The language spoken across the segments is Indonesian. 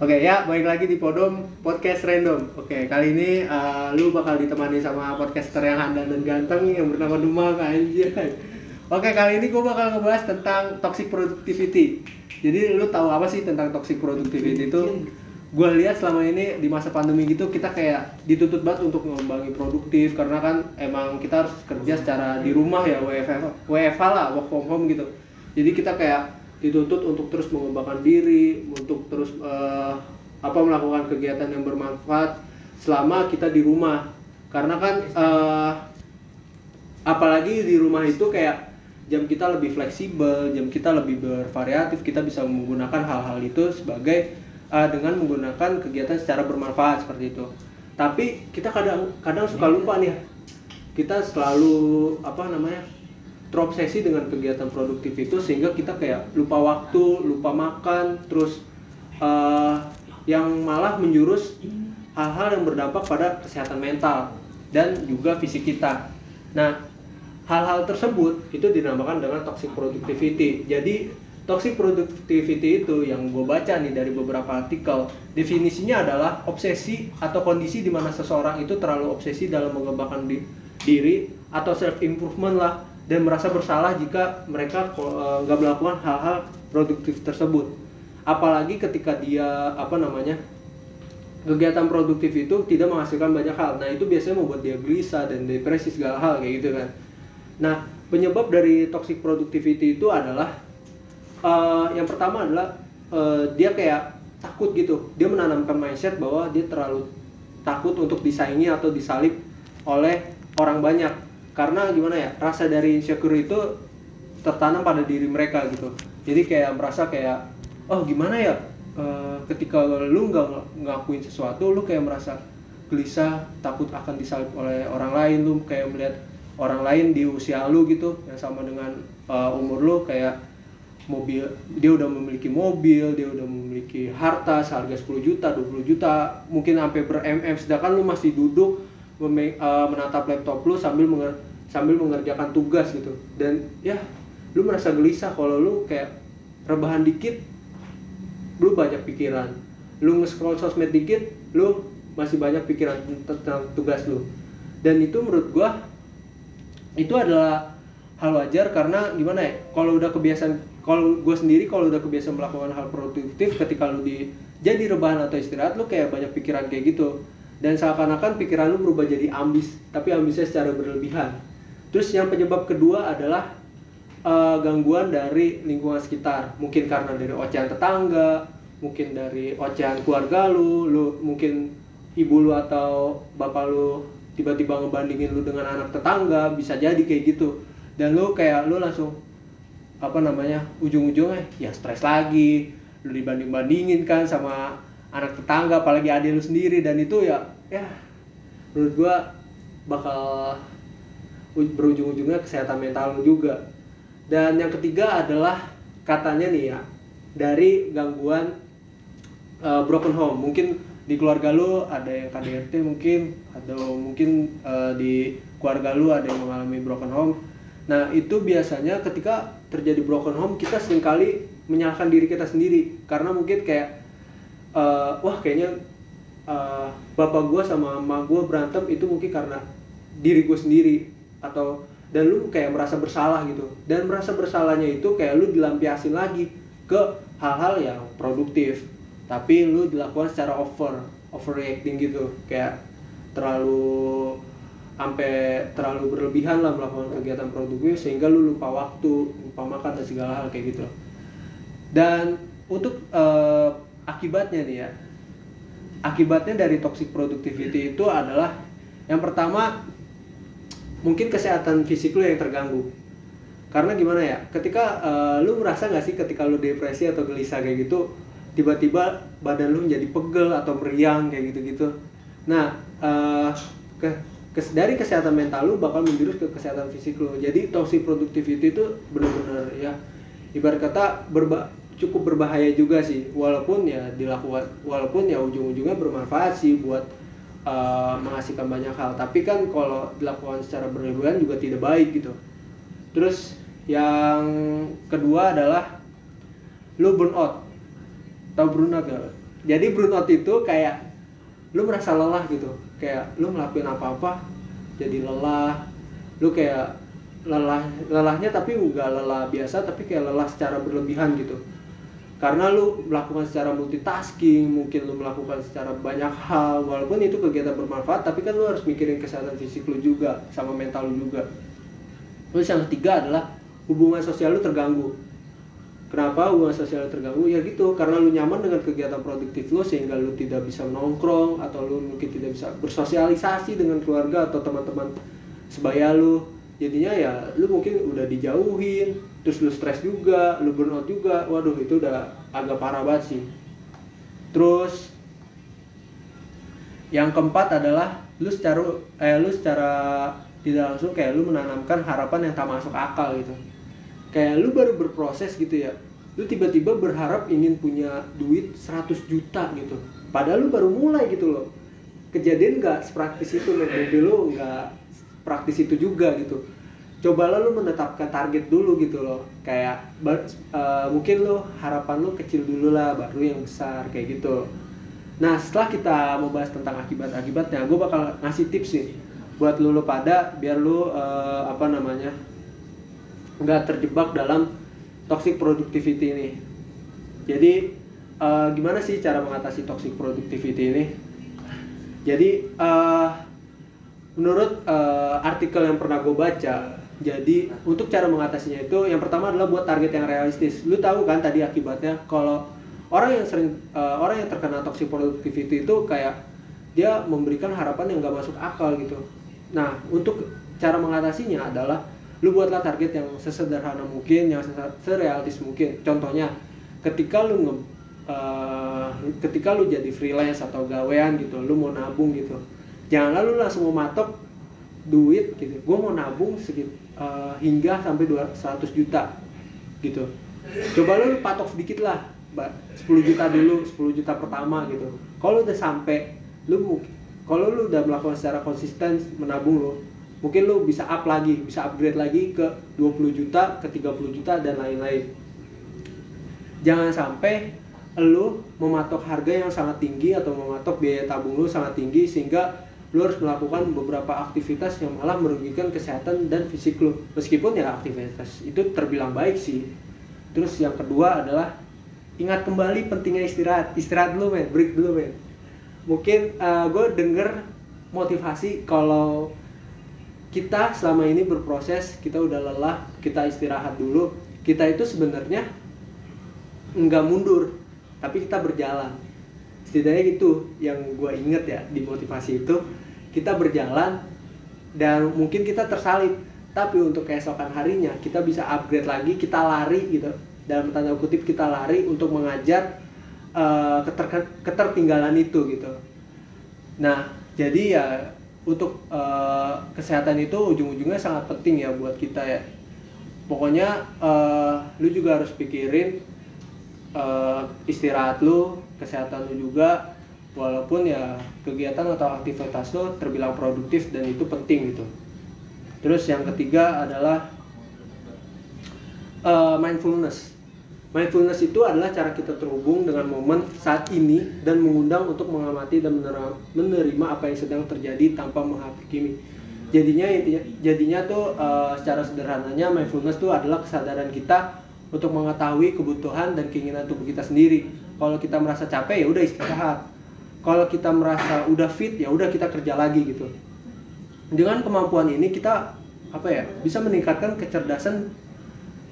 Oke ya, balik lagi di Podom Podcast Random. Oke, kali ini uh, lu bakal ditemani sama podcaster yang handal dan ganteng yang bernama Demak anjir. Oke, kali ini gue bakal ngebahas tentang toxic productivity. Jadi lu tahu apa sih tentang toxic productivity itu? Gue lihat selama ini di masa pandemi gitu kita kayak dituntut banget untuk ngembangi produktif karena kan emang kita harus kerja secara di rumah ya WFH, WFH lah, work from home gitu. Jadi kita kayak dituntut untuk terus mengembangkan diri, untuk terus uh, apa melakukan kegiatan yang bermanfaat selama kita di rumah. Karena kan uh, apalagi di rumah itu kayak jam kita lebih fleksibel, jam kita lebih bervariatif, kita bisa menggunakan hal-hal itu sebagai uh, dengan menggunakan kegiatan secara bermanfaat seperti itu. Tapi kita kadang kadang suka lupa nih, kita selalu apa namanya terobsesi dengan kegiatan produktif itu sehingga kita kayak lupa waktu, lupa makan, terus uh, yang malah menjurus hal-hal yang berdampak pada kesehatan mental dan juga fisik kita. Nah, hal-hal tersebut itu dinamakan dengan toxic productivity. Jadi toxic productivity itu yang gue baca nih dari beberapa artikel definisinya adalah obsesi atau kondisi di mana seseorang itu terlalu obsesi dalam mengembangkan di, diri atau self improvement lah dan merasa bersalah jika mereka eh, nggak melakukan hal-hal produktif tersebut. Apalagi ketika dia apa namanya kegiatan produktif itu tidak menghasilkan banyak hal. Nah itu biasanya membuat dia gelisah dan depresi segala hal kayak gitu kan. Nah penyebab dari toxic productivity itu adalah uh, yang pertama adalah uh, dia kayak takut gitu. Dia menanamkan mindset bahwa dia terlalu takut untuk disaingi atau disalip oleh orang banyak karena gimana ya rasa dari insecure itu tertanam pada diri mereka gitu. Jadi kayak merasa kayak oh gimana ya e, ketika lu nggak ngakuin sesuatu lu kayak merasa gelisah takut akan disalib oleh orang lain lu kayak melihat orang lain di usia lu gitu yang sama dengan uh, umur lu kayak mobil dia udah memiliki mobil dia udah memiliki harta seharga 10 juta 20 juta mungkin sampai ber mm sedangkan lu masih duduk uh, menatap laptop lu sambil menger sambil mengerjakan tugas gitu. Dan ya lu merasa gelisah kalau lu kayak rebahan dikit lu banyak pikiran. Lu nge-scroll sosmed dikit lu masih banyak pikiran tentang tugas lu. Dan itu menurut gua itu adalah hal wajar karena gimana ya kalau udah kebiasaan kalau gue sendiri kalau udah kebiasaan melakukan hal produktif ketika lu di jadi rebahan atau istirahat lu kayak banyak pikiran kayak gitu dan seakan-akan pikiran lu berubah jadi ambis tapi ambisnya secara berlebihan. Terus yang penyebab kedua adalah uh, gangguan dari lingkungan sekitar. Mungkin karena dari ocehan tetangga mungkin dari ocehan keluarga lu lu mungkin ibu lu atau bapak lu tiba-tiba ngebandingin lu dengan anak tetangga bisa jadi kayak gitu. Dan lu kayak lu langsung apa namanya ujung-ujungnya ya stres lagi lu dibanding-bandingin kan sama anak tetangga apalagi adik lu sendiri dan itu ya ya menurut gua bakal berujung-ujungnya kesehatan mental lu juga. Dan yang ketiga adalah katanya nih ya dari gangguan uh, broken home. Mungkin di keluarga lu ada yang KDRT mungkin atau mungkin uh, di keluarga lu ada yang mengalami broken home. Nah itu biasanya ketika terjadi broken home kita sering kali menyalahkan diri kita sendiri. Karena mungkin kayak uh, wah kayaknya uh, bapak gue sama mama gue berantem itu mungkin karena diri gue sendiri atau dan lu kayak merasa bersalah gitu. Dan merasa bersalahnya itu kayak lu dilampiasin lagi ke hal-hal yang produktif tapi lu dilakukan secara over overreacting gitu. Kayak terlalu sampai terlalu berlebihan lah melakukan kegiatan produktif sehingga lu lupa waktu lupa makan dan segala hal kayak gitu. Dan untuk uh, akibatnya nih ya. Akibatnya dari toxic productivity itu adalah yang pertama mungkin kesehatan fisik lu yang terganggu. Karena gimana ya ketika uh, lu merasa nggak sih ketika lu depresi atau gelisah kayak gitu tiba-tiba badan lu menjadi pegel atau meriang kayak gitu-gitu. Nah uh, ke, ke dari kesehatan mental lu bakal menjurus ke kesehatan fisik lu. Jadi toxic productivity itu benar-benar ya ibarat kata berba cukup berbahaya juga sih. Walaupun ya dilakukan walaupun ya ujung-ujungnya bermanfaat sih buat uh, menghasilkan banyak hal. Tapi kan kalau dilakukan secara berlebihan juga tidak baik gitu. Terus yang kedua adalah lu burn out tahu burn out gak? jadi burnout itu kayak lu merasa lelah gitu. Kayak lu ngelakuin apa-apa jadi lelah. Lu kayak lelah lelahnya tapi enggak lelah biasa tapi kayak lelah secara berlebihan gitu karena lu melakukan secara multitasking mungkin lu melakukan secara banyak hal walaupun itu kegiatan bermanfaat tapi kan lu harus mikirin kesehatan fisik lu juga sama mental lu juga. Terus yang ketiga adalah hubungan sosial lu terganggu. Kenapa hubungan sosial lu terganggu? Ya gitu karena lu nyaman dengan kegiatan produktif lu sehingga lu tidak bisa nongkrong atau lu mungkin tidak bisa bersosialisasi dengan keluarga atau teman-teman sebaya lu. Jadinya ya lu mungkin udah dijauhin terus lu stres juga lu burnout juga. Waduh itu udah agak parah banget sih. Terus yang keempat adalah lu secara eh lu secara tidak langsung kayak lu menanamkan harapan yang tak masuk akal gitu. Kayak lu baru berproses gitu ya lu tiba-tiba berharap ingin punya duit 100 juta gitu. Padahal lu baru mulai gitu loh. Kejadian nggak sepraktis itu lu nggak praktis itu juga gitu cobalah lu menetapkan target dulu gitu loh. Kayak uh, mungkin lo harapan lu kecil dulu lah baru yang besar kayak gitu. Nah setelah kita membahas tentang akibat-akibatnya gue bakal ngasih tips nih buat lu, lu pada biar lu uh, apa namanya nggak terjebak dalam toxic productivity ini. Jadi uh, gimana sih cara mengatasi toxic productivity ini? Jadi uh, menurut uh, artikel yang pernah gue baca jadi untuk cara mengatasinya itu yang pertama adalah buat target yang realistis. Lu tahu kan tadi akibatnya kalau orang yang sering uh, orang yang terkena toxic productivity itu kayak dia memberikan harapan yang gak masuk akal gitu. Nah, untuk cara mengatasinya adalah lu buatlah target yang sesederhana mungkin, yang serealistis mungkin. Contohnya, ketika lu nge, uh, ketika lu jadi freelance atau gawean gitu, lu mau nabung gitu. Jangan lu langsung mau matok duit gitu. Gue mau nabung segitu uh, hingga sampai 200 juta gitu. Coba lu patok sedikit lah 10 juta dulu 10 juta pertama gitu. Kalau udah sampai lu kalau lu udah melakukan secara konsisten menabung lu mungkin lu bisa up lagi bisa upgrade lagi ke 20 juta ke 30 juta dan lain-lain. Jangan sampai lu mematok harga yang sangat tinggi atau mematok biaya tabung lu sangat tinggi sehingga lu harus melakukan beberapa aktivitas yang malah merugikan kesehatan dan fisik lu meskipun ya aktivitas itu terbilang baik sih. Terus yang kedua adalah ingat kembali pentingnya istirahat. Istirahat dulu men. Break dulu men. Mungkin uh, eh, gue denger motivasi kalau kita selama ini berproses kita udah lelah kita istirahat dulu. Kita itu sebenarnya nggak mundur tapi kita berjalan setidaknya itu yang gue inget ya di motivasi itu kita berjalan dan mungkin kita tersalib. Tapi untuk keesokan harinya kita bisa upgrade lagi kita lari gitu. Dalam tanda kutip kita lari untuk mengajar uh, keter ketertinggalan itu gitu. Nah jadi ya untuk uh, kesehatan itu ujung-ujungnya sangat penting ya buat kita ya. Pokoknya uh, lu juga harus pikirin uh, istirahat lu kesehatan lu juga walaupun ya kegiatan atau aktivitas lo terbilang produktif dan itu penting gitu. Terus yang ketiga adalah uh, mindfulness. Mindfulness itu adalah cara kita terhubung dengan momen saat ini dan mengundang untuk mengamati dan menerima apa yang sedang terjadi tanpa menghakimi. Jadinya intinya jadinya tuh uh, secara sederhananya mindfulness itu adalah kesadaran kita untuk mengetahui kebutuhan dan keinginan tubuh kita sendiri kalau kita merasa capek ya udah istirahat. Kalau kita merasa udah fit ya udah kita kerja lagi gitu. Dengan kemampuan ini kita apa ya bisa meningkatkan kecerdasan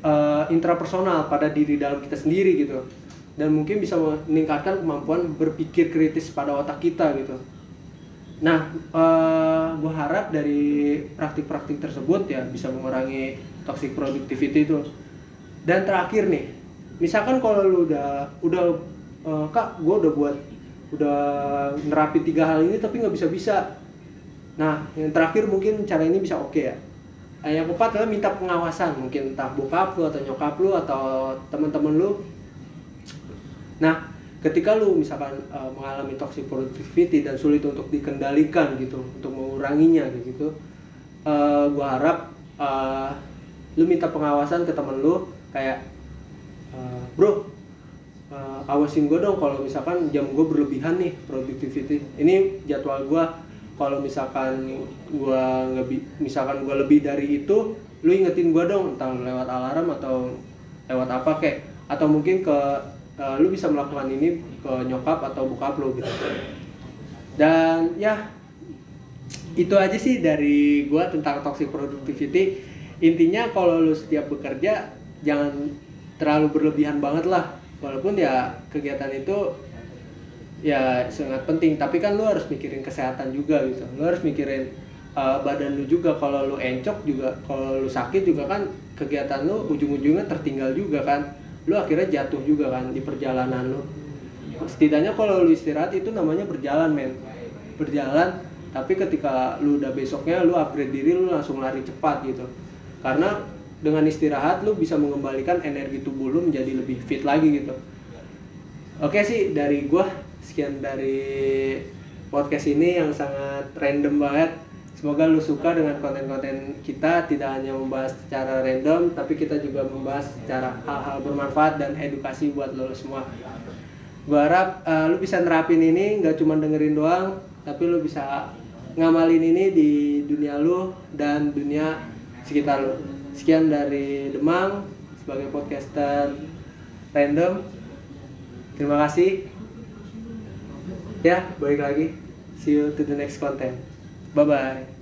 uh, intrapersonal pada diri dalam kita sendiri gitu. Dan mungkin bisa meningkatkan kemampuan berpikir kritis pada otak kita gitu. Nah uh, eh, gue harap dari praktik-praktik tersebut ya bisa mengurangi toxic productivity itu. Dan terakhir nih misalkan kalau lu udah udah uh, kak gue udah buat udah nerapi tiga hal ini tapi nggak bisa bisa. Nah yang terakhir mungkin cara ini bisa oke okay ya. Eh, yang keempat adalah minta pengawasan mungkin entah bokap lu atau nyokap lu atau teman-teman lu. Nah ketika lu misalkan uh, mengalami toxic productivity dan sulit untuk dikendalikan gitu untuk menguranginya gitu uh, gua harap uh, lu minta pengawasan ke temen lu kayak bro uh, awasin gue dong kalau misalkan jam gue berlebihan nih productivity. Ini jadwal gue kalau misalkan gue nggak misalkan gue lebih dari itu lu ingetin gue dong entah lewat alarm atau lewat apa kek. Atau mungkin ke uh, lu bisa melakukan ini ke nyokap atau bokap lu gitu. Dan ya itu aja sih dari gue tentang toxic productivity. Intinya kalau lu setiap bekerja jangan terlalu berlebihan banget lah walaupun ya kegiatan itu ya sangat penting tapi kan lu harus mikirin kesehatan juga gitu. Lu harus mikirin uh, badan lu juga. Kalau lu encok juga kalau lu sakit juga kan kegiatan lu ujung-ujungnya tertinggal juga kan. Lu akhirnya jatuh juga kan di perjalanan lu. Setidaknya kalau lu istirahat itu namanya berjalan men. Berjalan tapi ketika lu udah besoknya lu upgrade diri lu langsung lari cepat gitu. Karena dengan istirahat lu bisa mengembalikan energi tubuh lu menjadi lebih fit lagi gitu. Oke sih dari gua sekian dari podcast ini yang sangat random banget. Semoga lu suka dengan konten-konten kita tidak hanya membahas secara random tapi kita juga membahas secara hal-hal bermanfaat dan edukasi buat lo semua. Gua harap uh, lu bisa nerapin ini nggak cuma dengerin doang tapi lu bisa ngamalin ini di dunia lu dan dunia sekitar lu sekian dari Demang sebagai podcaster random. Terima kasih. Ya balik lagi. See you to the next content. Bye bye